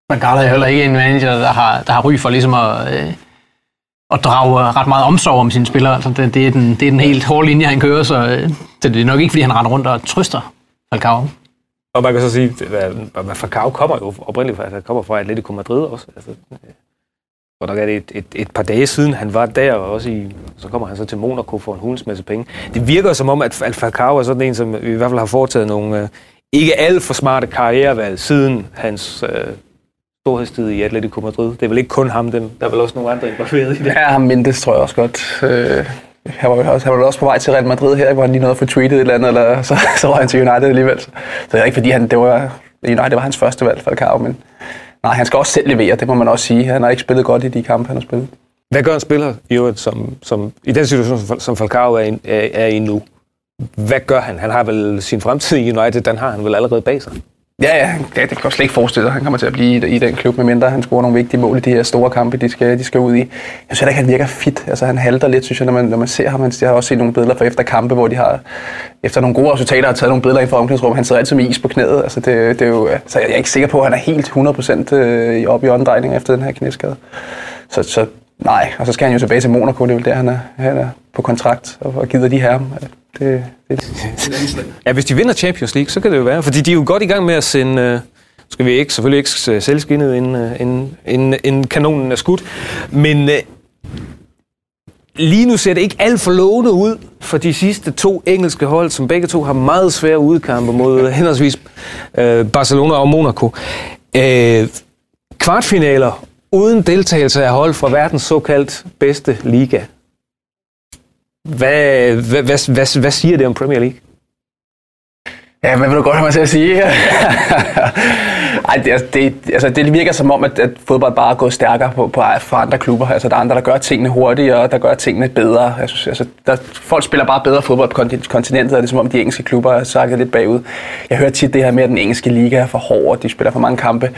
Men Carla er heller ikke en manager, der har, der har ry for ligesom at, øh, at drage øh, ret meget omsorg om sine spillere. Altså, det, det, er den, det er den helt hårde linje, han kører, så, øh, det er nok ikke, fordi han render rundt og trøster Falcao. Og man kan så sige, at øh, Falcao kommer jo oprindeligt fra, altså, kommer fra Atletico Madrid også. Altså, og der er det et, et, et par dage siden, han var der, og også i, så kommer han så til Monaco for en hulens masse penge. Det virker som om, at at Falcao er sådan en, som i hvert fald har foretaget nogle øh, ikke alt for smarte karrierevalg siden hans øh, storhedstid i Atletico Madrid. Det er vel ikke kun ham, dem. der er vel også nogle andre involveret i det. Ja, ham Mendes tror jeg også godt. Øh, han var, vel også, han var også på vej til Real Madrid her, hvor han lige nåede at få tweetet et eller andet, eller så, så var han til United alligevel. Så det er ikke fordi, han, det var, United var hans første valg, Falcao, men nej, han skal også selv levere, det må man også sige. Han har ikke spillet godt i de kampe, han har spillet. Hvad gør en spiller i, øvrigt, som, som, i den situation, som- som Falcao er i, er, er i nu? Hvad gør han? Han har vel sin fremtid i United, den har han vel allerede bag sig. Ja, ja, ja, det kan jeg slet ikke forestille sig, han kommer til at blive i, i den klub, medmindre han scorer nogle vigtige mål i de her store kampe, de skal, de skal ud i. Jeg synes heller ikke, han virker fit. Altså, han halter lidt, synes jeg, når man, når man ser ham. Jeg har også set nogle billeder fra efter kampe, hvor de har, efter nogle gode resultater, har taget nogle billeder ind fra omklædningsrummet. Han sidder altid med is på knæet. Altså, det, det er jo, så jeg er ikke sikker på, at han er helt 100% øh, oppe i åndedrejning efter den her knæskade. Så, så nej, og så skal han jo tilbage til Monaco, det er vel der, han er, han er på kontrakt, og, og gider de her. Det, det, Ja, hvis de vinder Champions League, så kan det jo være, fordi de er jo godt i gang med at sende, øh, skal vi ikke, selvfølgelig ikke s- sælge skinnet, inden, øh, inden, inden, inden kanonen er skudt, men øh, lige nu ser det ikke alt for lovende ud for de sidste to engelske hold, som begge to har meget svære udkampe mod henholdsvis øh, Barcelona og Monaco. Øh, kvartfinaler uden deltagelse af hold fra verdens såkaldt bedste liga. Hvad, hvad, hvad, hvad, hvad siger det om Premier League? Ja, hvad vil du godt have mig til at sige? Ej, det, det, altså, det virker som om, at, at fodbold bare er gået stærkere på, på, for andre klubber. Altså, der er andre, der gør tingene hurtigere, der gør tingene bedre. Jeg synes, altså, der, folk spiller bare bedre fodbold på kontinentet, og det er som om, de engelske klubber er sakket lidt bagud. Jeg hører tit det her med, at den engelske liga er for hård, og de spiller for mange kampe.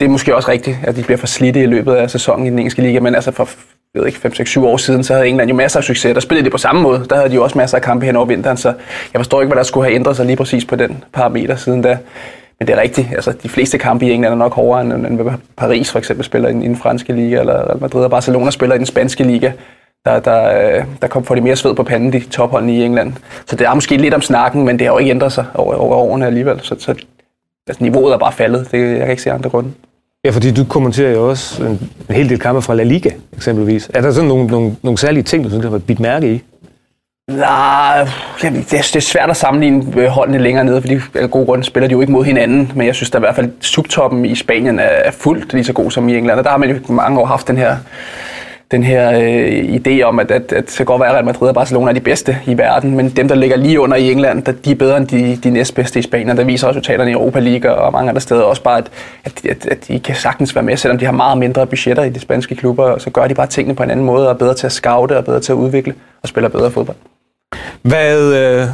Det er måske også rigtigt, at de bliver for slidte i løbet af sæsonen i den engelske liga, men altså for jeg ved ikke, 5, 6, 7 år siden, så havde England jo masser af succes. Der spillede de på samme måde. Der havde de jo også masser af kampe hen over vinteren, så jeg forstår ikke, hvad der skulle have ændret sig lige præcis på den parameter siden da. Men det er rigtigt. Altså, de fleste kampe i England er nok hårdere, end, end hvad Paris for eksempel spiller i den, i den franske liga, eller Real Madrid og Barcelona spiller i den spanske liga. Der, der, øh, der kom, for de mere sved på panden, de topholdene i England. Så det er måske lidt om snakken, men det har jo ikke ændret sig over, over årene alligevel. Så, så altså, niveauet er bare faldet. Det, jeg kan ikke se andre grunde. Ja, fordi du kommenterer jo også en, en hel del kampe fra La Liga, eksempelvis. Er der sådan nogle, nogle, nogle særlige ting, du synes, der har bidt mærke i? Nej, det er, det er svært at sammenligne øh, holdene længere nede, fordi af gode grunde spiller de jo ikke mod hinanden. Men jeg synes, der i hvert fald subtoppen i Spanien er fuldt lige så god som i England. Og der har man jo mange år haft den her, den her øh, idé om, at, at, at det kan godt være, at Real Madrid og Barcelona er de bedste i verden, men dem, der ligger lige under i England, der, de er bedre end de, de næstbedste i Spanien. Der viser resultaterne i Europa League og mange andre steder også bare, at, at, at, at de kan sagtens være med, selvom de har meget mindre budgetter i de spanske klubber, så gør de bare tingene på en anden måde og er bedre til at scoute og bedre til at udvikle og spiller bedre fodbold. Hvad, øh,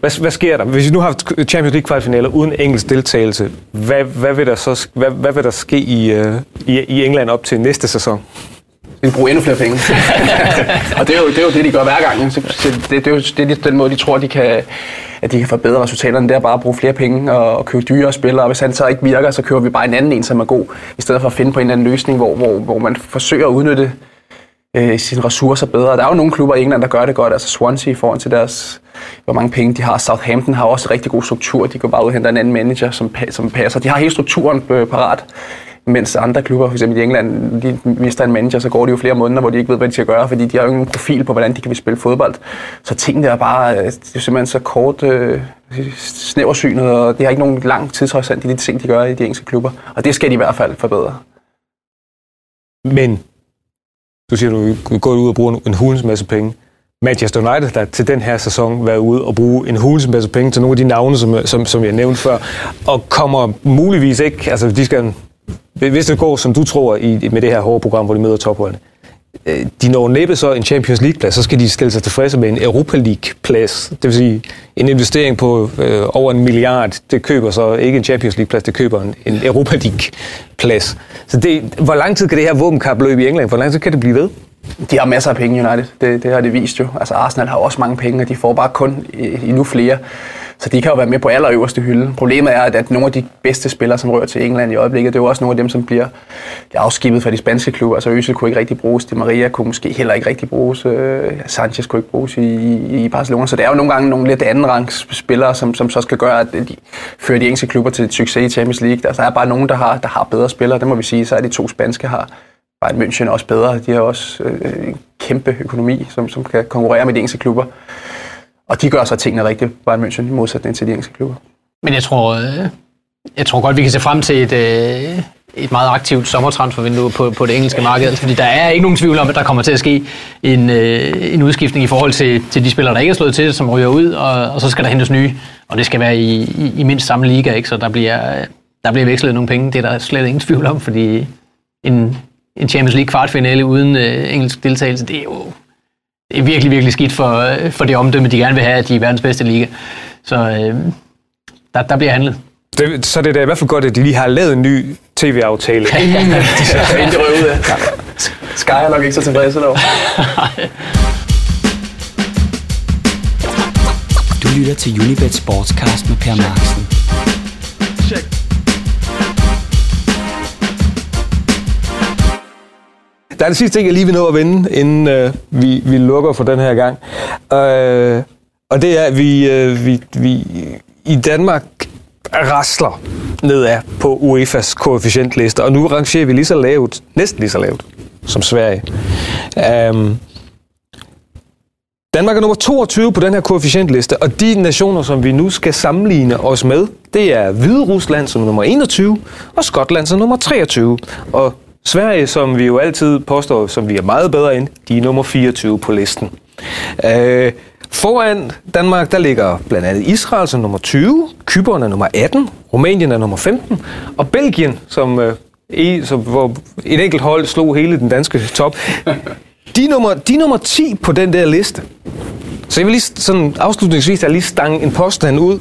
hvad, hvad sker der? Hvis vi nu har haft Champions League kvartfinaler uden engelsk deltagelse, hvad, hvad, vil der så hvad, hvad vil der ske i, øh, i, i England op til næste sæson? De vil bruge endnu flere penge. og det er, jo, det er jo det, de gør hver gang. Så, så det, det, er jo det er den måde, de tror, de kan, at de kan forbedre resultaterne. Det er bare at bruge flere penge og, og købe dyre spillere. Og hvis han så ikke virker, så køber vi bare en anden en, som er god. I stedet for at finde på en eller anden løsning, hvor, hvor, hvor man forsøger at udnytte øh, sine ressourcer bedre. Der er jo nogle klubber i England, der gør det godt. Altså Swansea i forhold til deres, hvor mange penge de har. Southampton har også rigtig god struktur. De går bare ud og henter en anden manager, som, som passer. De har hele strukturen øh, parat. Mens andre klubber, f.eks. i England, de mister en manager, så går det jo flere måneder, hvor de ikke ved, hvad de skal gøre, fordi de har jo ingen profil på, hvordan de kan spille fodbold. Så tingene er bare øh, det er simpelthen så kort øh, snæversynet, og det har ikke nogen lang tidshorisont i de ting, de gør i de engelske klubber. Og det skal de i hvert fald forbedre. Men, du siger, du går ud og bruger en hulens masse penge. Manchester United der til den her sæson været ude og bruge en hulens masse penge til nogle af de navne, som, som, som jeg nævnte før, og kommer muligvis ikke, altså de skal, hvis det går som du tror i, med det her hårde program, hvor de møder topholdene, øh, de når næppe så en Champions League-plads, så skal de stille sig tilfredse med en Europa League-plads. Det vil sige, en investering på øh, over en milliard, det køber så ikke en Champions League-plads, det køber en, en Europa League-plads. Så det, hvor lang tid kan det her våbenkapløb i England, hvor lang tid kan det blive ved? De har masser af penge, United. Det, det har det vist jo. Altså Arsenal har også mange penge, og de får bare kun i- endnu flere. Så de kan jo være med på allerøverste hylde. Problemet er, at, nogle af de bedste spillere, som rører til England i øjeblikket, det er jo også nogle af dem, som bliver afskibet fra de spanske klubber. Altså Øsel kunne ikke rigtig bruges, De Maria kunne måske heller ikke rigtig bruges, øh, Sanchez kunne ikke bruges i, i, Barcelona. Så det er jo nogle gange nogle lidt anden rangs spillere, som, som så skal gøre, at de fører de engelske klubber til et succes i Champions League. Altså, der er bare nogen, der har, der har bedre spillere, det må vi sige. Så er de to spanske har Bayern München er også bedre. De har også øh, en kæmpe økonomi, som, som kan konkurrere med de engelske klubber. Og de gør så tingene rigtigt, Bayern München, i modsætning til de engelske klubber. Men jeg tror, øh, jeg tror godt, vi kan se frem til et, øh, et meget aktivt sommertransfervindue på, på det engelske marked. Fordi der er ikke nogen tvivl om, at der kommer til at ske en, øh, en udskiftning i forhold til, til de spillere, der ikke er slået til, som ryger ud, og, og så skal der hentes nye. Og det skal være i, i, i mindst samme liga, ikke? så der bliver, der bliver vekslet nogle penge. Det er der slet ingen tvivl om, fordi en, en Champions League kvartfinale uden øh, engelsk deltagelse, det er jo det er virkelig, virkelig skidt for, øh, for det omdømme, de gerne vil have, at de er verdens bedste liga. Så øh, der, der bliver handlet. Det, så det er da i hvert fald godt, at de lige har lavet en ny tv-aftale, de så Inden de ud af. Sky er nok ikke så tilfredse dog. Du lytter til Unibet Sportscast med Per Marksen. Der er det sidste ting, jeg lige vil nå at vende, inden øh, vi, vi lukker for den her gang. Øh, og det er, at vi, øh, vi, vi i Danmark rasler nedad på UEFA's koefficientliste, og nu rangerer vi lige så lavt, næsten lige så lavt, som Sverige. Um, Danmark er nummer 22 på den her koefficientliste, og de nationer, som vi nu skal sammenligne os med, det er Hvide Rusland som nummer 21, og Skotland som nummer 23. Og Sverige, som vi jo altid påstår, som vi er meget bedre end, de er nummer 24 på listen. Øh, Foran Danmark, der ligger blandt andet Israel som nummer 20, Kypern er nummer 18, Rumænien er nummer 15, og Belgien, som, øh, i, som hvor et enkelt hold slog hele den danske top, de er nummer, de er nummer 10 på den der liste. Så jeg vil lige sådan afslutningsvis jeg lige stange en påstand ud,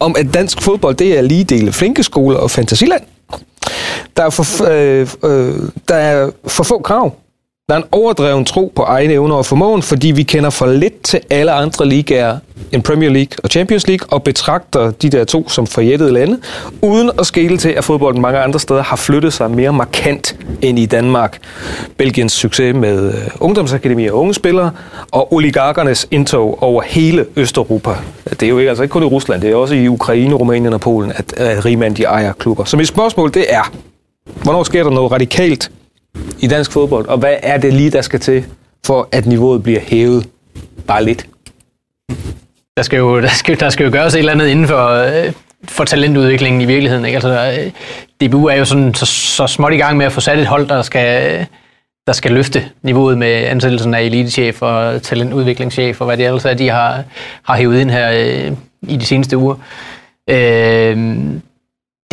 om at dansk fodbold, det er lige dele flinkeskoler og fantasiland. Der er for, øh, øh, der er for få krav. Der er en overdreven tro på egne evner og formåen, fordi vi kender for lidt til alle andre ligaer end Premier League og Champions League, og betragter de der to som forjættede lande, uden at skele til, at fodbolden mange andre steder har flyttet sig mere markant end i Danmark. Belgiens succes med øh, ungdomsakademier og unge spillere, og oligarkernes indtog over hele Østeuropa. Det er jo ikke, altså ikke kun i Rusland, det er også i Ukraine, Rumænien og Polen, at, at rigmænd de ejer klubber. Så mit spørgsmål det er, hvornår sker der noget radikalt i dansk fodbold, og hvad er det lige, der skal til, for at niveauet bliver hævet bare lidt? Der skal jo, der skal, der skal jo gøres et eller andet inden for, øh, for talentudviklingen i virkeligheden. Ikke? Altså, der, øh, DBU er jo sådan, så, så småt i gang med at få sat et hold, der skal, øh, der skal løfte niveauet med ansættelsen af elitechef og talentudviklingschef og hvad det ellers er, de har, har hævet ind her øh, i de seneste uger. Øh,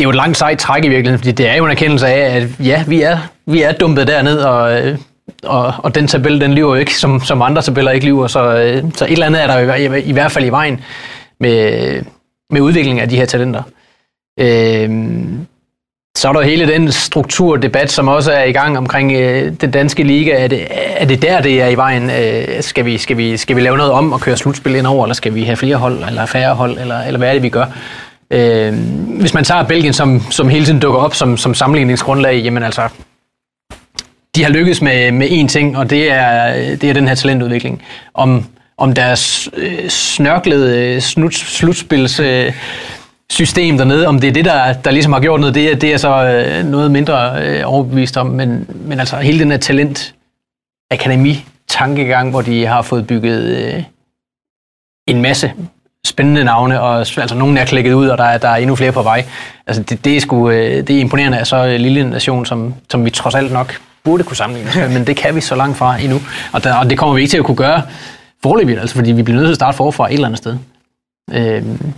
det er jo et langt sejt træk i virkeligheden, fordi det er jo en erkendelse af, at ja, vi er, vi er dumpet derned, og, øh, og, og den tabel, den lyver jo ikke, som, som andre tabeller ikke lyver, så, øh, så et eller andet er der i, i, i hvert fald i vejen med, med udviklingen af de her talenter. Øh, så er der hele den strukturdebat, som også er i gang omkring øh, den danske liga. Er det, er det der, det er i vejen? Øh, skal, vi, skal, vi, skal vi lave noget om og køre slutspil ind over, eller skal vi have flere hold, eller færre hold, eller, eller hvad er det, vi gør? Øh, hvis man tager Belgien, som, som hele tiden dukker op som, som sammenligningsgrundlag, jamen altså, de har lykkes med, med én ting, og det er, det er den her talentudvikling. Om, om deres øh, snørklede øh, snut, slutspils øh, system dernede, om det er det, der, der ligesom har gjort noget, det er, det er så øh, noget mindre øh, overbevist om, men, men altså hele den her talent akademi tankegang, hvor de har fået bygget øh, en masse spændende navne, og altså nogen er klikket ud, og der er, der er endnu flere på vej. Altså det, det, er, sgu, øh, det er imponerende af så lille en nation, som, som vi trods alt nok burde kunne sammenligne med, men det kan vi så langt fra endnu. Og, der, og det kommer vi ikke til at kunne gøre forløbigt, altså fordi vi bliver nødt til at starte forfra et eller andet sted. Øhm,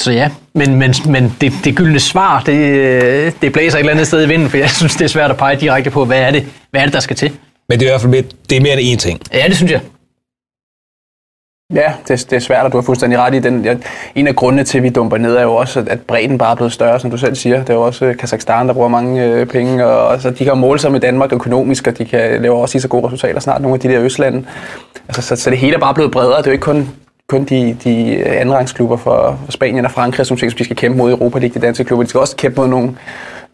så ja, men, men, men det, det gyldne svar, det, det blæser et eller andet sted i vinden, for jeg synes, det er svært at pege direkte på, hvad er det, hvad er det der skal til. Men det er i hvert fald mere, det er mere end én ting. Ja, det synes jeg. Ja, det, det er svært, og du har fuldstændig ret i den. En af grundene til, at vi dumper ned, er jo også, at bredden bare er blevet større, som du selv siger. Det er jo også øh, Kazakhstan, der bruger mange øh, penge, og så de kan måle sig med Danmark økonomisk, og de kan lave også lige så gode resultater snart, nogle af de der østlande. Altså, så, så det hele er bare blevet bredere. Det er jo ikke kun, kun de, de øh, andenrangsklubber for, for Spanien og Frankrig, som, som de skal kæmpe mod Europa League, de danske klubber. De skal også kæmpe mod nogle,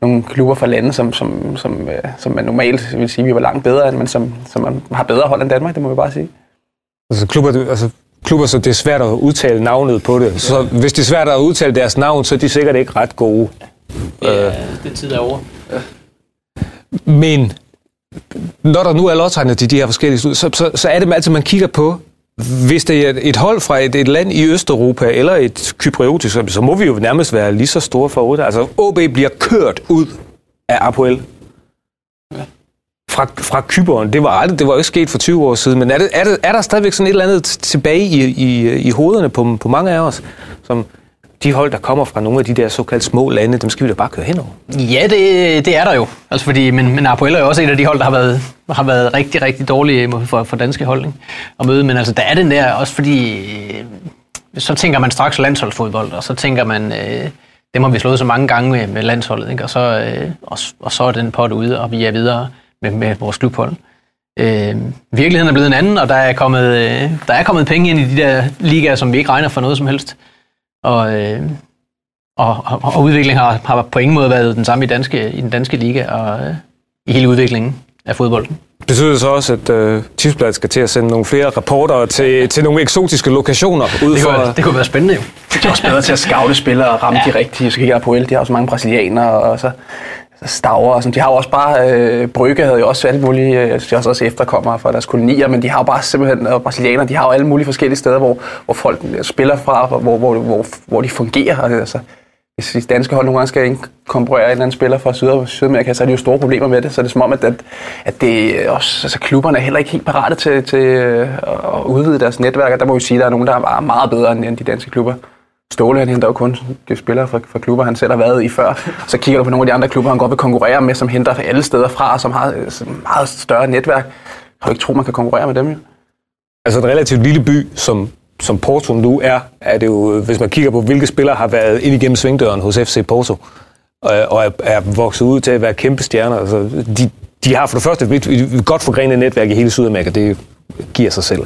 nogle klubber fra lande, som, som, som, øh, som man normalt vil sige, vi var langt bedre end, men som, som man har bedre hold end Danmark, det må vi bare sige. Altså klubber, altså klubber, så det er svært at udtale navnet på det. Så hvis det er svært at udtale deres navn, så er de sikkert ikke ret gode. Ja, det tid er over. Men når der nu er lodtegnet til de her forskellige slut, så, så, så er det altid, man kigger på, hvis det er et hold fra et, et land i Østeuropa, eller et kypriotisk, så må vi jo nærmest være lige så store for otte. Altså, OB bliver kørt ud af Apoel fra, fra Kyberen. Det var, aldrig, det var jo ikke sket for 20 år siden, men er, det, er, det, er der stadigvæk sådan et eller andet tilbage i, i, i hovederne på, på mange af os, som de hold, der kommer fra nogle af de der såkaldt små lande, dem skal vi da bare køre henover. Ja, det, det er der jo. Altså fordi, men, men Apoel er jo også et af de hold, der har været, har været rigtig, rigtig dårlige for, for danske hold ikke? at møde. Men altså, der er den der også fordi, øh, så tænker man straks landsholdsfodbold, og så tænker man, øh, dem har vi slået så mange gange med, med landsholdet, ikke? Og, så, øh, og, og så er den pot ude, og vi er videre med, med vores klubhold. Øh, virkeligheden er blevet en anden, og der er, kommet, øh, der er kommet penge ind i de der ligaer, som vi ikke regner for noget som helst. Og, øh, og, og, og udviklingen har, har på ingen måde været den samme i, danske, i den danske liga og øh, i hele udviklingen af fodbolden. Betyder det så også, at øh, Tipsbladet skal til at sende nogle flere rapporter til, til nogle eksotiske lokationer? Ud Det for, kunne, det kunne være spændende jo. De er også bedre til at scoute spillere og ramme ja. de rigtige. Så kigger jeg på el, de har også mange brasilianere, og så Stavre, og sådan. de har jo også bare, øh, Brygge havde jo også alle mulige, øh, de har også efterkommere fra deres kolonier, men de har jo bare simpelthen, og brasilianere, de har jo alle mulige forskellige steder, hvor, hvor folk øh, spiller fra, hvor, hvor, hvor, hvor de fungerer. Altså, altså, hvis de danske hold nogle gange skal inkorporere en eller anden spiller fra Syd- Sydamerika, så er de jo store problemer med det. Så det er som om, at, at, at det øh, også, altså, klubberne er heller ikke helt parate til, til øh, at udvide deres netværk. Og der må vi sige, at der er nogen, der er meget bedre end de danske klubber. Ståle, han henter jo kun de spillere fra, fra klubber, han selv har været i før. Så kigger du på nogle af de andre klubber, han godt vil konkurrere med, som henter alle steder fra, og som har øh, et meget større netværk. Har kan ikke tro, man kan konkurrere med dem jo. Altså en relativt lille by, som, som Porto nu er, er det jo, øh, hvis man kigger på, hvilke spillere har været ind igennem svingdøren hos FC Porto, og, og er, er vokset ud til at være kæmpe stjerner. Altså, de, de har for det første et, et godt forgrenet netværk i hele Sydamerika, det giver sig selv.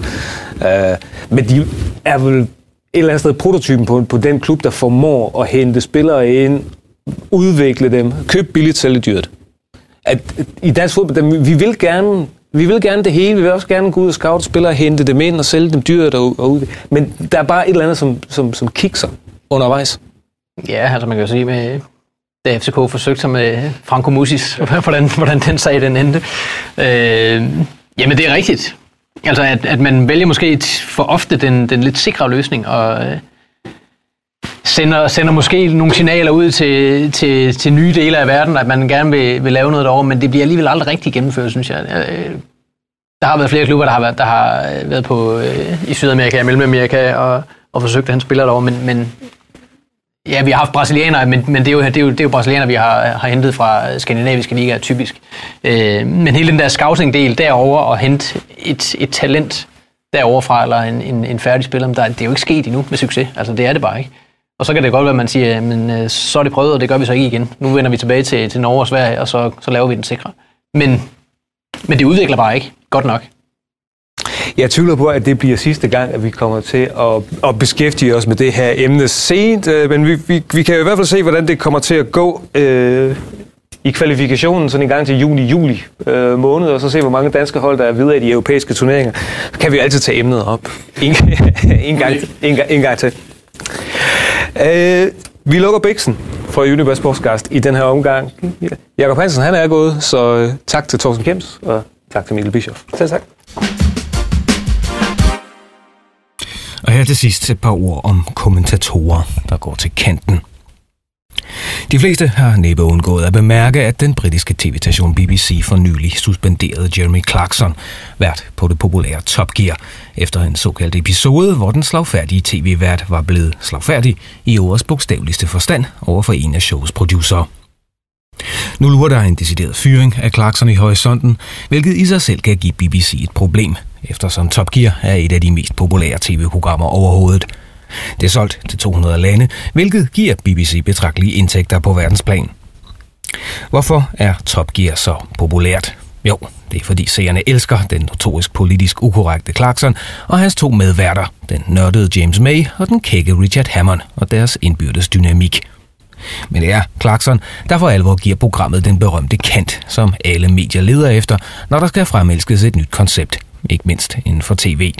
Uh, men de er vel et eller andet sted prototypen på, på den klub, der formår at hente spillere ind, udvikle dem, købe billigt, sælge dyrt. At, I dansk fodbold, der, vi vil gerne vi vil gerne det hele. Vi vil også gerne gå ud og scout spillere, hente dem ind og sælge dem dyrt og, og ud. Men der er bare et eller andet, som, som, som kikser undervejs. Ja, altså man kan jo sige med, da FCK forsøgte sig med øh, Franco Musis, hvordan, hvordan den sag den endte. Øh, jamen det er rigtigt. Altså at, at man vælger måske for ofte den, den lidt sikre løsning, og øh, sender, sender måske nogle signaler ud til, til, til nye dele af verden, at man gerne vil, vil lave noget derovre, men det bliver alligevel aldrig rigtig gennemført, synes jeg. Øh, der har været flere klubber, der har været, der har øh, været på, øh, i Sydamerika og Mellemamerika og, og forsøgt at han spiller derovre, men, men ja, vi har haft brasilianere, men, men det, er jo, det, er jo, det er jo brasilianere, vi har, har hentet fra skandinaviske ligaer typisk. Øh, men hele den der scouting-del derover og hente et, et talent deroverfra, eller en, en, en færdig spiller, der, det er jo ikke sket endnu med succes. Altså, det er det bare ikke. Og så kan det godt være, at man siger, men øh, så er det prøvet, og det gør vi så ikke igen. Nu vender vi tilbage til, til Norge og Sverige, og så, så laver vi den sikre. Men, men det udvikler bare ikke godt nok. Jeg tvivler på, at det bliver sidste gang, at vi kommer til at, at beskæftige os med det her emne sent, øh, men vi, vi, vi kan i hvert fald se, hvordan det kommer til at gå øh, i kvalifikationen sådan en gang til juni-juli øh, måned, og så se, hvor mange danske hold, der er videre i de europæiske turneringer. Så kan vi altid tage emnet op en, en, gang, en, en gang til. Øh, vi lukker Bixen fra Universe Sportscast i den her omgang. Jakob Hansen, han er gået, så øh, tak til Thorsten Kjems, og tak til Mikkel Bischoff. Selv tak. Og her til sidst et par ord om kommentatorer, der går til kanten. De fleste har næppe undgået at bemærke, at den britiske tv-station BBC for nylig suspenderede Jeremy Clarkson, vært på det populære Top Gear, efter en såkaldt episode, hvor den slagfærdige tv-vært var blevet slagfærdig i ordets bogstaveligste forstand over for en af shows producer. Nu lurer der en decideret fyring af Clarkson i horisonten, hvilket i sig selv kan give BBC et problem, eftersom Top Gear er et af de mest populære tv-programmer overhovedet – det er solgt til 200 lande, hvilket giver BBC betragtelige indtægter på verdensplan. Hvorfor er Top Gear så populært? Jo, det er fordi seerne elsker den notorisk politisk ukorrekte Clarkson og hans to medværter, den nørdede James May og den kække Richard Hammond og deres indbyrdes dynamik. Men det er Clarkson, der for alvor giver programmet den berømte kant, som alle medier leder efter, når der skal fremelskes et nyt koncept, ikke mindst inden for tv.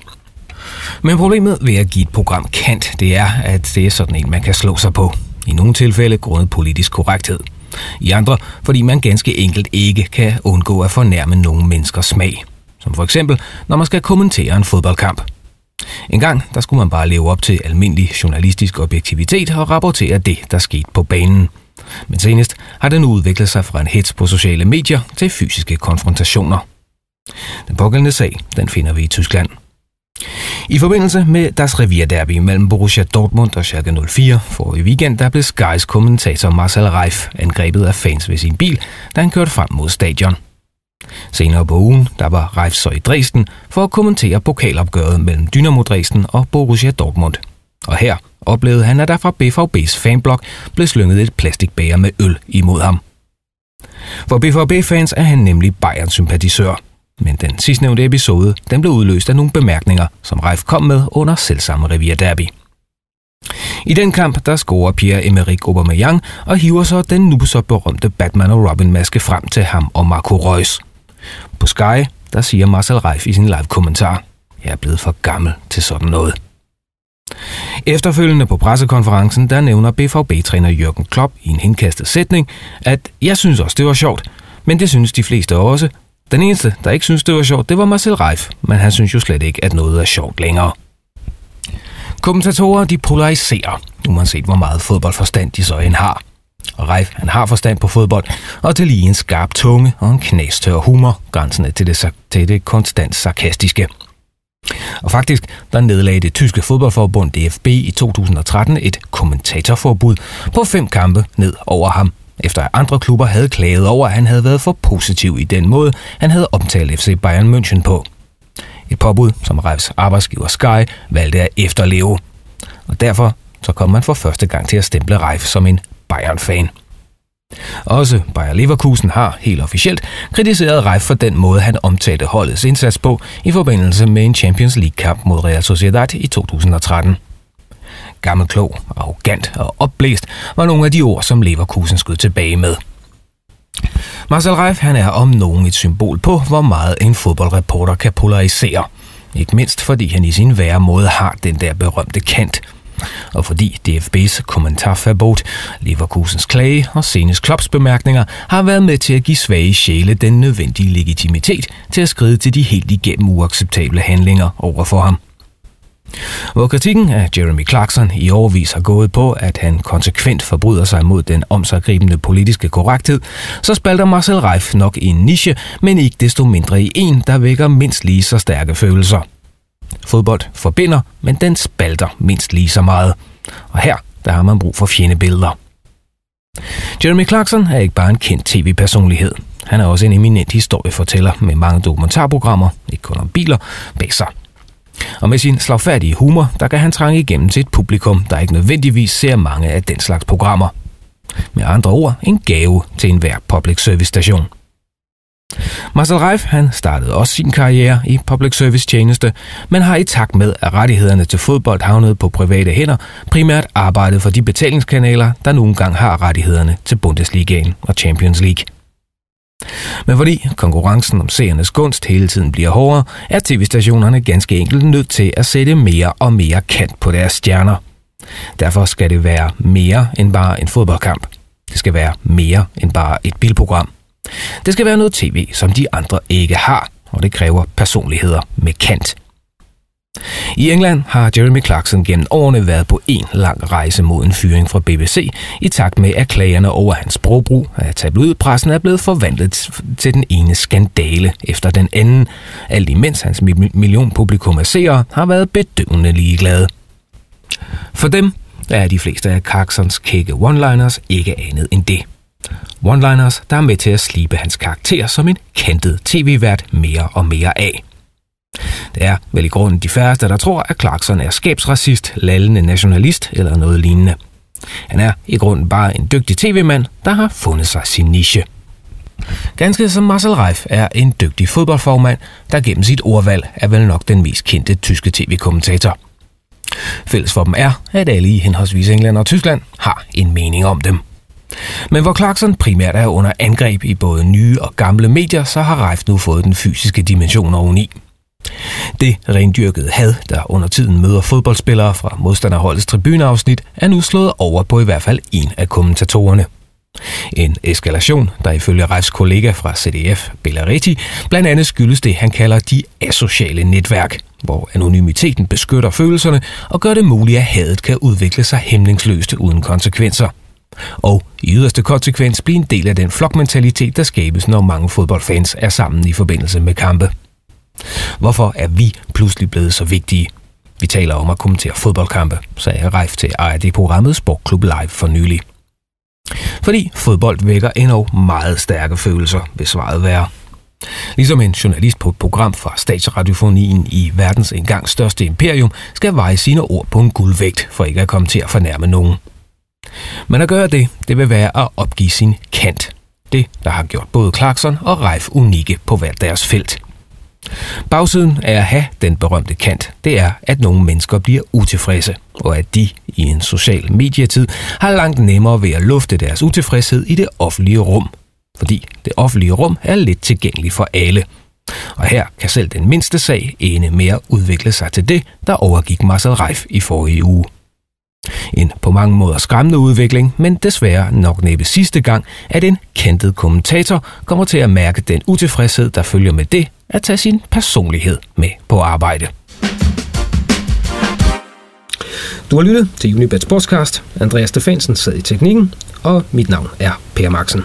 Men problemet ved at give et program kant, det er, at det er sådan en, man kan slå sig på. I nogle tilfælde grundet politisk korrekthed. I andre, fordi man ganske enkelt ikke kan undgå at fornærme nogen menneskers smag. Som for eksempel, når man skal kommentere en fodboldkamp. En gang, der skulle man bare leve op til almindelig journalistisk objektivitet og rapportere det, der skete på banen. Men senest har den udviklet sig fra en hets på sociale medier til fysiske konfrontationer. Den pågældende sag, den finder vi i Tyskland. I forbindelse med Das revierderby mellem Borussia Dortmund og Schalke 04 for i weekend, der blev Skys kommentator Marcel Reif angrebet af fans ved sin bil, da han kørte frem mod stadion. Senere på ugen, der var Reif så i Dresden for at kommentere pokalopgøret mellem Dynamo Dresden og Borussia Dortmund. Og her oplevede han, at der fra BVB's fanblok blev slynget et plastikbæger med øl imod ham. For BVB-fans er han nemlig Bayern-sympatisør – men den sidstnævnte episode den blev udløst af nogle bemærkninger, som Reif kom med under selvsamme Riviera Derby. I den kamp, der scorer Pierre-Emerick Aubameyang og hiver så den nu så berømte Batman og Robin-maske frem til ham og Marco Reus. På Sky, der siger Marcel Reif i sin live-kommentar, jeg er blevet for gammel til sådan noget. Efterfølgende på pressekonferencen, der nævner BVB-træner Jørgen Klopp i en henkastet sætning, at jeg synes også, det var sjovt, men det synes de fleste også, den eneste, der ikke synes, det var sjovt, det var Marcel Reif, men han synes jo slet ikke, at noget er sjovt længere. Kommentatorer de polariserer, uanset hvor meget fodboldforstand de så end har. Og Reif, han har forstand på fodbold, og til lige en skarp tunge og en knæstør humor, grænsende til det, til det konstant sarkastiske. Og faktisk, der nedlagde det tyske fodboldforbund DFB i 2013 et kommentatorforbud på fem kampe ned over ham, efter at andre klubber havde klaget over, at han havde været for positiv i den måde, han havde omtalt FC Bayern München på. Et påbud, som Reifs arbejdsgiver Sky valgte at efterleve. Og derfor så kom man for første gang til at stemple Reif som en Bayern-fan. Også Bayer Leverkusen har helt officielt kritiseret Reif for den måde, han omtalte holdets indsats på i forbindelse med en Champions League-kamp mod Real Sociedad i 2013. Gammelklog, arrogant og opblæst var nogle af de ord, som Leverkusen skød tilbage med. Marcel Reif han er om nogen et symbol på, hvor meget en fodboldreporter kan polarisere. Ikke mindst fordi han i sin værre måde har den der berømte kant – og fordi DFB's kommentarforbud, Leverkusens klage og senest Klopps bemærkninger har været med til at give svage sjæle den nødvendige legitimitet til at skride til de helt igennem uacceptable handlinger over for ham. Hvor kritikken af Jeremy Clarkson i overvis har gået på, at han konsekvent forbryder sig mod den omsaggribende politiske korrekthed, så spalter Marcel Reif nok i en niche, men ikke desto mindre i en, der vækker mindst lige så stærke følelser. Fodbold forbinder, men den spalter mindst lige så meget. Og her, der har man brug for fjendebilleder. Jeremy Clarkson er ikke bare en kendt tv-personlighed. Han er også en eminent historiefortæller med mange dokumentarprogrammer, ikke kun om biler, bag sig. Og med sin slagfærdige humor, der kan han trænge igennem til et publikum, der ikke nødvendigvis ser mange af den slags programmer. Med andre ord, en gave til enhver public service station. Marcel Reif han startede også sin karriere i public service tjeneste, men har i takt med, at rettighederne til fodbold havnede på private hænder, primært arbejdet for de betalingskanaler, der nogle gange har rettighederne til Bundesligaen og Champions League. Men fordi konkurrencen om seernes gunst hele tiden bliver hårdere, er tv-stationerne ganske enkelt nødt til at sætte mere og mere kant på deres stjerner. Derfor skal det være mere end bare en fodboldkamp. Det skal være mere end bare et bilprogram. Det skal være noget tv, som de andre ikke har, og det kræver personligheder med kant. I England har Jeremy Clarkson gennem årene været på en lang rejse mod en fyring fra BBC, i takt med at klagerne over hans sprogbrug af tabloidpressen er blevet forvandlet til den ene skandale efter den anden, alt imens hans million publikum af seere har været bedøvende ligeglade. For dem er de fleste af Clarksons kække one-liners ikke andet end det – One-liners, der er med til at slibe hans karakter som en kantet tv-vært mere og mere af. Det er vel i grunden de færreste, der tror, at Clarkson er skabsracist, lallende nationalist eller noget lignende. Han er i grunden bare en dygtig tv-mand, der har fundet sig sin niche. Ganske som Marcel Reif er en dygtig fodboldformand, der gennem sit ordvalg er vel nok den mest kendte tyske tv-kommentator. Fælles for dem er, at alle i henholdsvis England og Tyskland har en mening om dem. Men hvor Clarkson primært er under angreb i både nye og gamle medier, så har Reif nu fået den fysiske dimension oveni. Det rendyrkede had, der under tiden møder fodboldspillere fra modstanderholdets tribuneafsnit, er nu slået over på i hvert fald en af kommentatorerne. En eskalation, der ifølge Refs kollega fra CDF, Bellaretti, blandt andet skyldes det, han kalder de asociale netværk, hvor anonymiteten beskytter følelserne og gør det muligt, at hadet kan udvikle sig hæmningsløst uden konsekvenser – og i yderste konsekvens bliver en del af den flokmentalitet, der skabes, når mange fodboldfans er sammen i forbindelse med kampe. Hvorfor er vi pludselig blevet så vigtige? Vi taler om at kommentere fodboldkampe, sagde Reif til ARD-programmet Sportklub Live for nylig. Fordi fodbold vækker endnu meget stærke følelser, vil svaret være. Ligesom en journalist på et program fra statsradiofonien i verdens engang største imperium skal veje sine ord på en guldvægt for ikke at komme til at fornærme nogen. Men at gøre det, det vil være at opgive sin kant. Det, der har gjort både Clarkson og Reif unikke på hver deres felt. Bagsiden af at have den berømte kant, det er, at nogle mennesker bliver utilfredse, og at de i en social medietid har langt nemmere ved at lufte deres utilfredshed i det offentlige rum. Fordi det offentlige rum er lidt tilgængeligt for alle. Og her kan selv den mindste sag ene med at udvikle sig til det, der overgik Marcel Reif i forrige uge. En på mange måder skræmmende udvikling, men desværre nok næppe sidste gang, at en kendt kommentator kommer til at mærke den utilfredshed, der følger med det at tage sin personlighed med på arbejde. Du har lyttet til Unibet Sportscast. Andreas Stefansen sad i teknikken, og mit navn er Per Maxen.